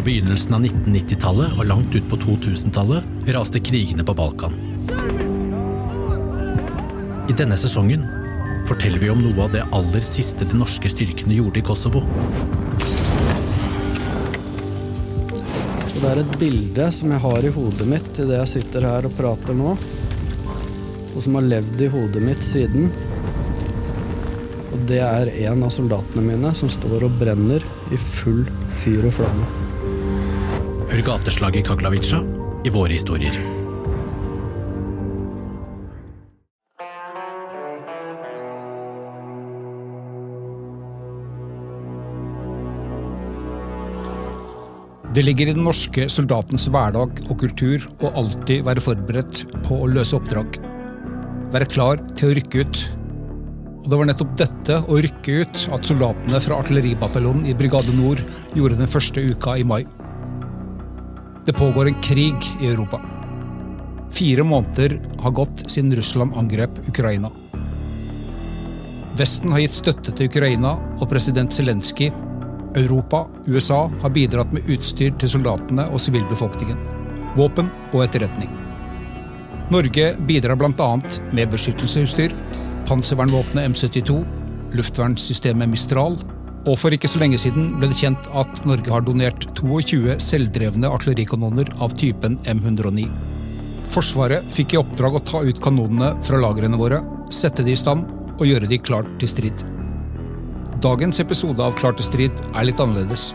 Fra begynnelsen av 1990-tallet og langt ut på 2000-tallet raste krigene på Balkan. I denne sesongen forteller vi om noe av det aller siste de norske styrkene gjorde i Kosovo. Det er et bilde som jeg har i hodet mitt idet jeg sitter her og prater nå, og som har levd i hodet mitt siden. Og det er en av soldatene mine som står og brenner i full fyr og flamme. Hør gateslaget i Kaglavica i våre historier. Det ligger i den norske soldatens hverdag og kultur å alltid være forberedt på å løse oppdrag. Være klar til å rykke ut. Og det var nettopp dette, å rykke ut, at soldatene fra artilleribataljonen i Brigade Nord gjorde den første uka i mai. Det pågår en krig i Europa. Fire måneder har gått siden Russland angrep Ukraina. Vesten har gitt støtte til Ukraina, og president Zelenskyj Europa, USA har bidratt med utstyr til soldatene og sivilbefolkningen. Våpen og etterretning. Norge bidrar bl.a. med beskyttelsesutstyr, panservernvåpenet M72, luftvernsystemet Mistral, og for ikke så lenge siden ble det kjent at Norge har donert 22 selvdrevne artillerikanoner av typen M109. Forsvaret fikk i oppdrag å ta ut kanonene fra lagrene våre, sette de i stand og gjøre de klart til strid. Dagens episode av Klar til strid er litt annerledes.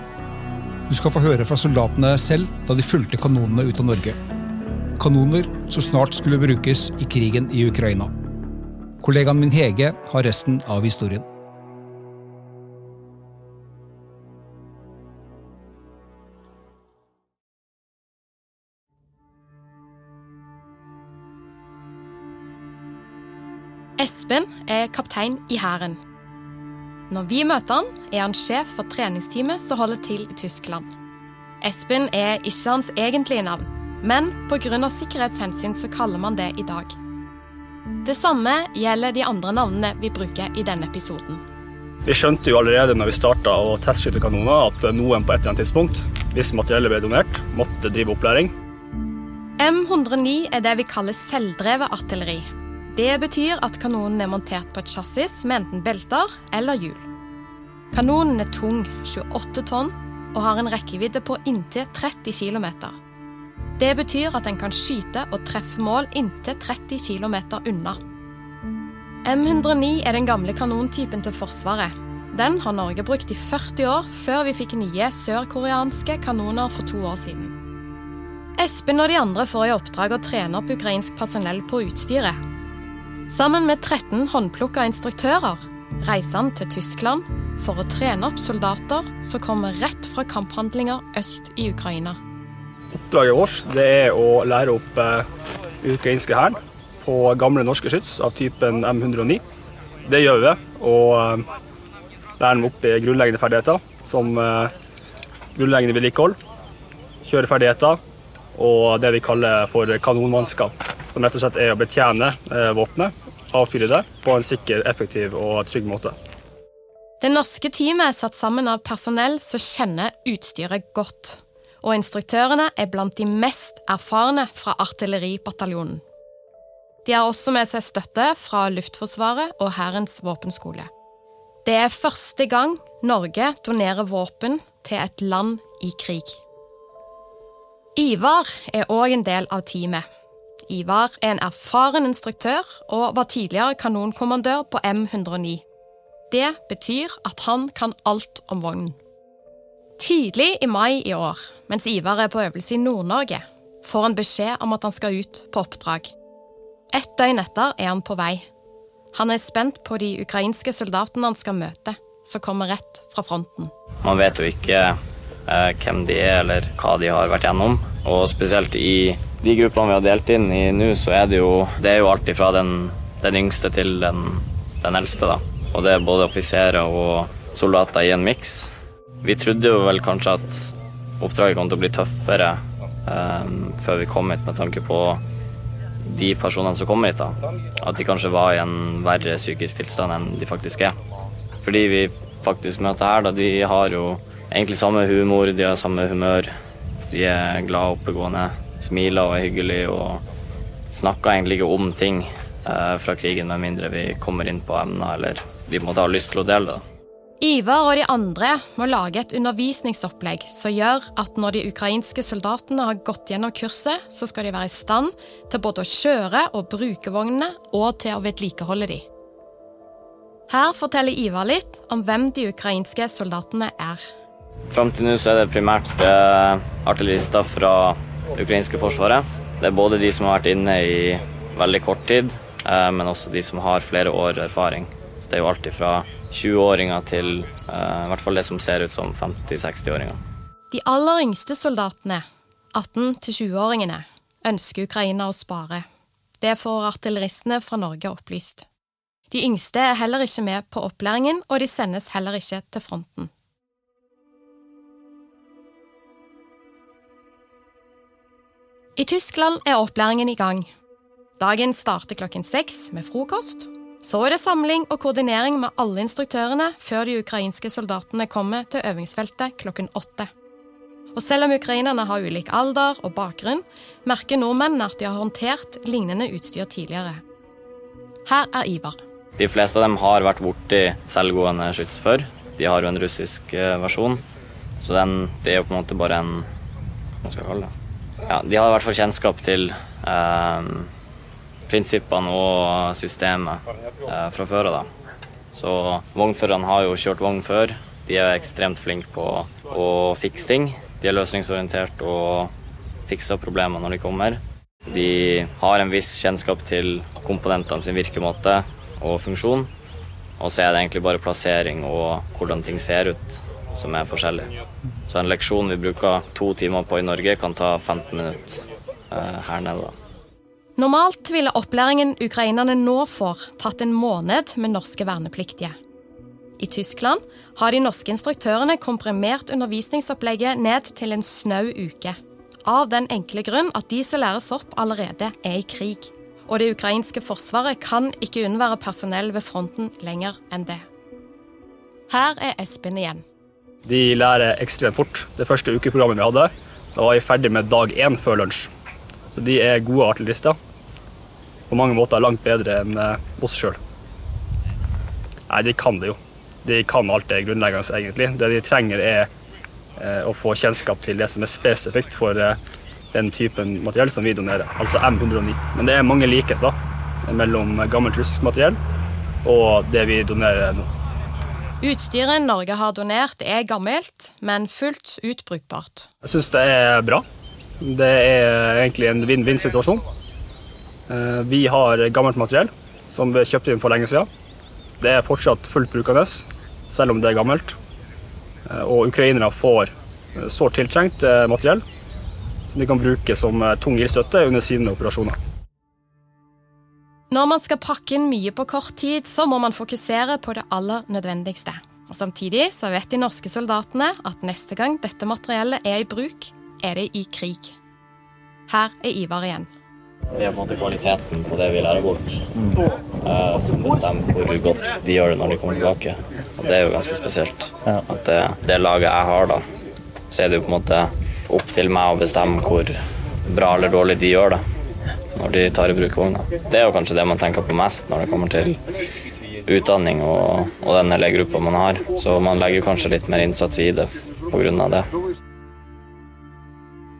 Du skal få høre fra soldatene selv da de fulgte kanonene ut av Norge. Kanoner som snart skulle brukes i krigen i Ukraina. Kollegaen min Hege har resten av historien. Espen er kaptein i Hæren. Når vi møter han, er han sjef for treningsteamet som holder til i Tyskland. Espen er ikke hans egentlige navn, men pga. sikkerhetshensyn så kaller man det i dag. Det samme gjelder de andre navnene vi bruker i denne episoden. Vi skjønte jo allerede når vi starta å testskyte kanoner at noen på et eller annet tidspunkt, hvis materiellet ble donert, måtte drive opplæring. M109 er det vi kaller selvdrevet artilleri. Det betyr at kanonen er montert på et chassis med enten belter eller hjul. Kanonen er tung, 28 tonn, og har en rekkevidde på inntil 30 km. Det betyr at den kan skyte og treffe mål inntil 30 km unna. M109 er den gamle kanontypen til Forsvaret. Den har Norge brukt i 40 år, før vi fikk nye sørkoreanske kanoner for to år siden. Espen og de andre får i oppdrag å trene opp ukrainsk personell på utstyret. Sammen med 13 håndplukka instruktører reiser han til Tyskland for å trene opp soldater som kommer rett fra kamphandlinger øst i Ukraina. Oppdraget vårt er å lære opp eh, ukrainske hæren på gamle norske skyts av typen M109. Det gjør vi, og eh, lærer dem opp i grunnleggende ferdigheter som eh, grunnleggende vedlikehold, kjøreferdigheter og det vi kaller for kanonmannskap. Som rett og slett er å betjene eh, våpenet, avfyre det på en sikker, effektiv og trygg måte. Det norske teamet er satt sammen av personell som kjenner utstyret godt. Og instruktørene er blant de mest erfarne fra artilleribataljonen. De har også med seg støtte fra Luftforsvaret og Hærens våpenskole. Det er første gang Norge donerer våpen til et land i krig. Ivar er òg en del av teamet. Ivar er en erfaren instruktør og var tidligere kanonkommandør på M109. Det betyr at han kan alt om vognen. Tidlig i mai i år, mens Ivar er på øvelse i Nord-Norge, får han beskjed om at han skal ut på oppdrag. Et døgn etter er han på vei. Han er spent på de ukrainske soldatene han skal møte, som kommer rett fra fronten. Man vet jo ikke eh, hvem de er eller hva de har vært gjennom. Og spesielt i de gruppene vi har delt inn i nå, så er det jo, det er jo alt fra den, den, yngste til den, den eldste. da. Og det er både offiserer og soldater i en miks. Vi trodde jo vel kanskje at oppdraget kom til å bli tøffere um, før vi kom hit, med tanke på de personene som kommer hit. da. At de kanskje var i en verre psykisk tilstand enn de faktisk er. Fordi vi faktisk møter her, da, de har jo egentlig samme humor, de har samme humør. De er glade og oppegående, smiler og er hyggelig og snakker egentlig ikke om ting eh, fra krigen, med mindre vi kommer inn på emner eller vi måtte ha lyst til å dele det. Ivar og de andre må lage et undervisningsopplegg som gjør at når de ukrainske soldatene har gått gjennom kurset, så skal de være i stand til både å kjøre og bruke vognene, og til å vedlikeholde de. Her forteller Ivar litt om hvem de ukrainske soldatene er. Fram til nå så er det primært eh, artillerister fra det ukrainske forsvaret. Det er både de som har vært inne i veldig kort tid, eh, men også de som har flere år erfaring. Så det er jo alltid fra 20-åringer til eh, i hvert fall det som ser ut som 50-60-åringer. De aller yngste soldatene, 18-20-åringene, ønsker Ukraina å spare. Det får artilleristene fra Norge opplyst. De yngste er heller ikke med på opplæringen, og de sendes heller ikke til fronten. I Tyskland er opplæringen i gang. Dagen starter klokken seks med frokost. Så er det samling og koordinering med alle instruktørene før de ukrainske soldatene kommer til øvingsfeltet klokken åtte. Og selv om ukrainerne har ulik alder og bakgrunn, merker nordmennene at de har håndtert lignende utstyr tidligere. Her er Ivar. De fleste av dem har vært borti selvgående skyts før. De har jo en russisk eh, versjon, så den, det er jo på en måte bare en Hva skal jeg kalle det? Ja, de har i hvert fall kjennskap til eh, prinsippene og systemet eh, fra før av. Så vognførerne har jo kjørt vogn før. De er ekstremt flinke på å fikse ting. De er løsningsorientert og fikser problemer når de kommer. De har en viss kjennskap til komponentene sin virkemåte og funksjon. Og så er det egentlig bare plassering og hvordan ting ser ut som er forskjellig. Så en leksjon vi bruker to timer på i Norge, kan ta 15 minutter eh, her nede. Normalt ville opplæringen ukrainerne nå får, tatt en måned med norske vernepliktige. I Tyskland har de norske instruktørene komprimert undervisningsopplegget ned til en snau uke. Av den enkle grunn at de som læres opp, allerede er i krig. Og det ukrainske forsvaret kan ikke unnvære personell ved fronten lenger enn det. Her er Espen igjen. De lærer ekstremt fort. Det første ukeprogrammet vi hadde, da var vi ferdig med dag én før lunsj. Så de er gode artillerister. På mange måter langt bedre enn eh, oss sjøl. Nei, de kan det jo. De kan alt det grunnleggende, egentlig. Det de trenger, er eh, å få kjennskap til det som er spesifikt for eh, den typen materiell som vi donerer, altså M109. Men det er mange likheter mellom gammelt russisk materiell og det vi donerer nå. Utstyret Norge har donert er gammelt, men fullt ut brukbart. Jeg syns det er bra. Det er egentlig en vinn-vinn-situasjon. Eh, vi har gammelt materiell som vi kjøpte inn for lenge siden. Det er fortsatt fullt brukende, selv om det er gammelt. Eh, og ukrainere får eh, sårt tiltrengt materiell som de kan bruke som tung ildstøtte under sine operasjoner. Når man skal pakke inn mye på kort tid, så må man fokusere på det aller nødvendigste. Og Samtidig så vet de norske soldatene at neste gang dette materiellet er i bruk, er det i krig. Her er Ivar igjen. Det er på en måte kvaliteten på det vi lærer bort, uh, som bestemmer hvor godt de gjør det når de kommer tilbake. Og det er jo ganske spesielt. At det, det laget jeg har, da, så er det jo på en måte opp til meg å bestemme hvor bra eller dårlig de gjør det når de tar i bruk vogna. Det er jo kanskje det man tenker på mest når det kommer til utdanning og, og den elevgruppa man har. Så man legger kanskje litt mer innsats i det pga. det.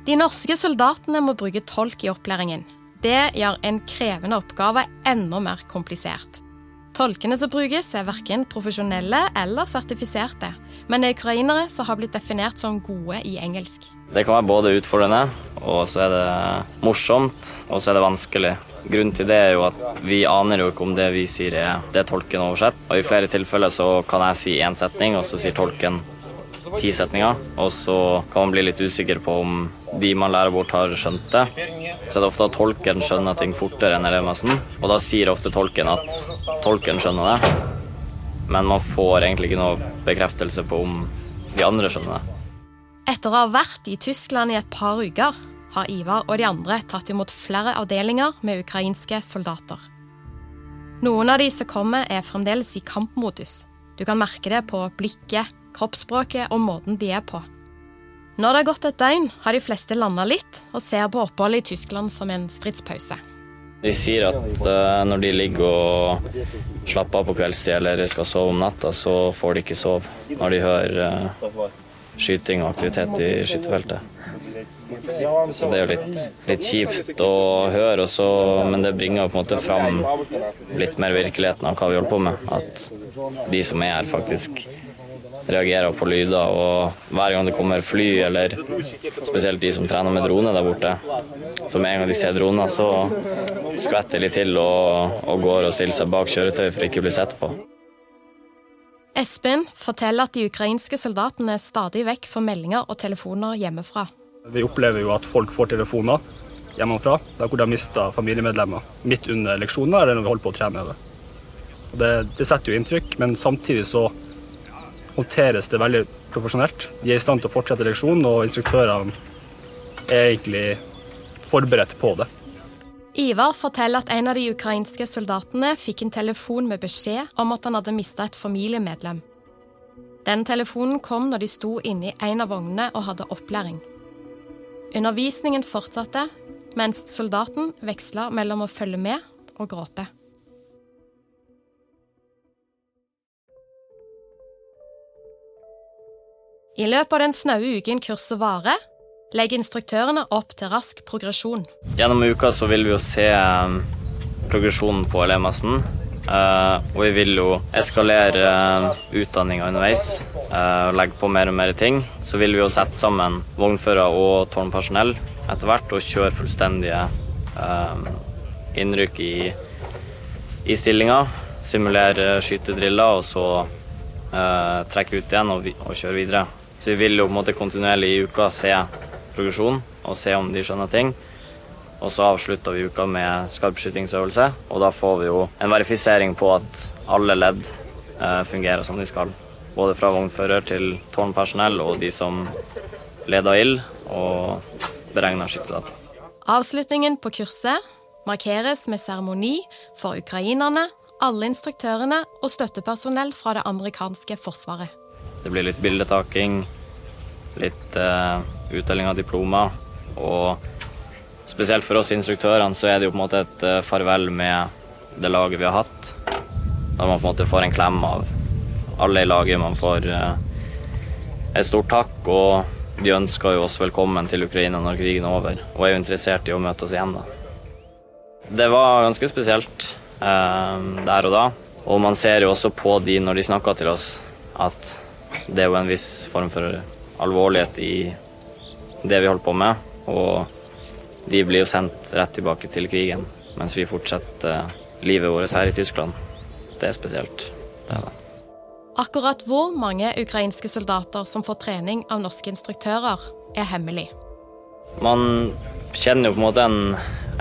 De norske soldatene må bruke tolk i opplæringen. Det gjør en krevende oppgave enda mer komplisert. Tolkene som brukes, er verken profesjonelle eller sertifiserte, men er ukrainere som har blitt definert som gode i engelsk. Det kan være både utfordrende, og så er det morsomt, og så er det vanskelig. Grunnen til det er jo at vi aner jo ikke om det vi sier er det tolken oversett. Og i flere tilfeller så kan jeg si én setning, og så sier tolken ti setninger. Og så kan man bli litt usikker på om de man lærer bort, har skjønt det. Så det er ofte at tolken skjønner ting fortere enn elevmassen. Og da sier ofte tolken at tolken skjønner det. Men man får egentlig ikke noe bekreftelse på om de andre skjønner det. Etter å ha vært i Tyskland i et par uker har Ivar og de andre tatt imot flere avdelinger med ukrainske soldater. Noen av de som kommer, er fremdeles i kampmodus. Du kan merke det på blikket, kroppsspråket og måten de er på. Når det har gått et døgn, har de fleste landa litt og ser på oppholdet i Tyskland som en stridspause. De sier at uh, når de ligger og slapper av på kveldstid eller skal sove om natta, så får de ikke sove når de hører uh, skyting og aktivitet i skytefeltet. Så det er jo litt, litt kjipt å høre, også, men det bringer på en måte fram litt mer virkeligheten av hva vi holder på med. At de som er her, faktisk reagerer på lyder. Og hver gang det kommer fly, eller spesielt de som trener med drone der borte, så med en gang de ser droner, så skvetter de til og, og går og stiller seg bak kjøretøy for ikke å bli sett på. Espen forteller at de ukrainske soldatene stadig vekk får meldinger og telefoner hjemmefra. Vi opplever jo at folk får telefoner hjemmefra der hvor de har mista familiemedlemmer midt under leksjoner eller når vi holder på å trene. Det. det. Det setter jo inntrykk, men samtidig så håndteres det veldig profesjonelt. De er i stand til å fortsette leksjonen, og instruktørene er egentlig forberedt på det. Ivar forteller at en av de ukrainske soldatene fikk en telefon med beskjed om at han hadde mista et familiemedlem. Den telefonen kom når de sto inne i en av vognene og hadde opplæring. Undervisningen fortsatte, mens soldaten veksla mellom å følge med og gråte. I løpet av den snaue uken kurset varer, legger instruktørene opp til rask progresjon. Gjennom uka så vil vi jo se um, progresjonen på elevmassen. Uh, og vi vil jo eskalere uh, utdanninga underveis uh, og legge på mer og mer ting. Så vil vi jo sette sammen vognfører og tårnpersonell etter hvert og kjøre fullstendige uh, innrykk i, i stillinga. Simulere skytedriller og så uh, trekke ut igjen og, og, kjøre videre. Så vi vil jo på en måte kontinuerlig i uka se progresjon og se om de skjønner ting. Og så avslutter vi uka med skarpskytingsøvelse, og da får vi jo en verifisering på at alle ledd eh, fungerer som de skal. Både fra vognfører til tårnpersonell og de som leder ild og beregner skyttedata. Avslutningen på kurset markeres med seremoni for ukrainerne, alle instruktørene og støttepersonell fra det amerikanske forsvaret. Det blir litt bildetaking, litt uh, utdeling av diplomer og Spesielt for oss instruktørene så er det jo på en måte et uh, farvel med det laget vi har hatt. Da man på en måte får en klem av alle i laget. Man får uh, et stort takk, og de ønsker jo oss velkommen til Ukraina når krigen er over, og er jo interessert i å møte oss igjen. da. Det var ganske spesielt der og da, og man ser jo også på de når de snakker til oss, at det er jo en viss form for alvorlighet i det vi holder på med. og de blir jo sendt rett tilbake til krigen, mens vi fortsetter livet vårt her i Tyskland. Det er spesielt. Det er det. Akkurat hvor mange ukrainske soldater som får trening av norske instruktører, er hemmelig. Man kjenner jo på en måte en,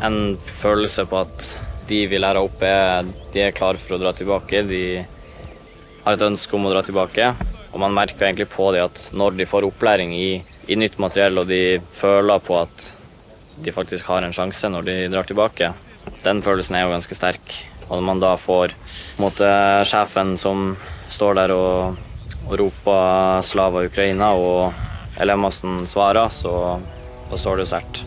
en følelse på at de vi lærer opp, er, de er klare for å dra tilbake. De har et ønske om å dra tilbake. Og man merker egentlig på det at når de får opplæring i, i nytt materiell, og de føler på at de faktisk har en sjanse når de drar tilbake. Den følelsen er jo ganske sterk. Og når man da får måte, sjefen som står der og, og roper 'Slava Ukraina', og elevmassen svarer, så da står det jo sterkt.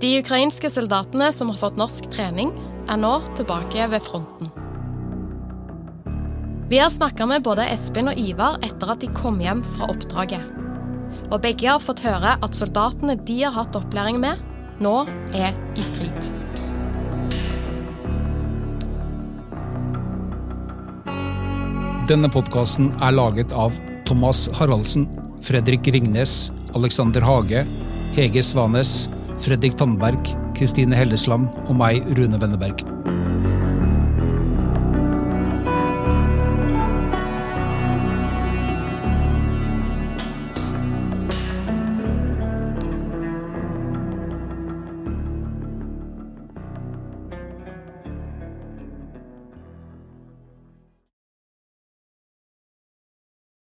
De ukrainske soldatene som har fått norsk trening, er nå tilbake ved fronten. Vi har snakka med både Espen og Ivar etter at de kom hjem fra oppdraget. Og begge har fått høre at soldatene de har hatt opplæring med, nå er i strid. Denne podkasten er laget av Thomas Haraldsen, Fredrik Ringnes, Alexander Hage, Hege Svanes, Fredrik Tandberg, Kristine Hellesland og meg, Rune Wenneberg.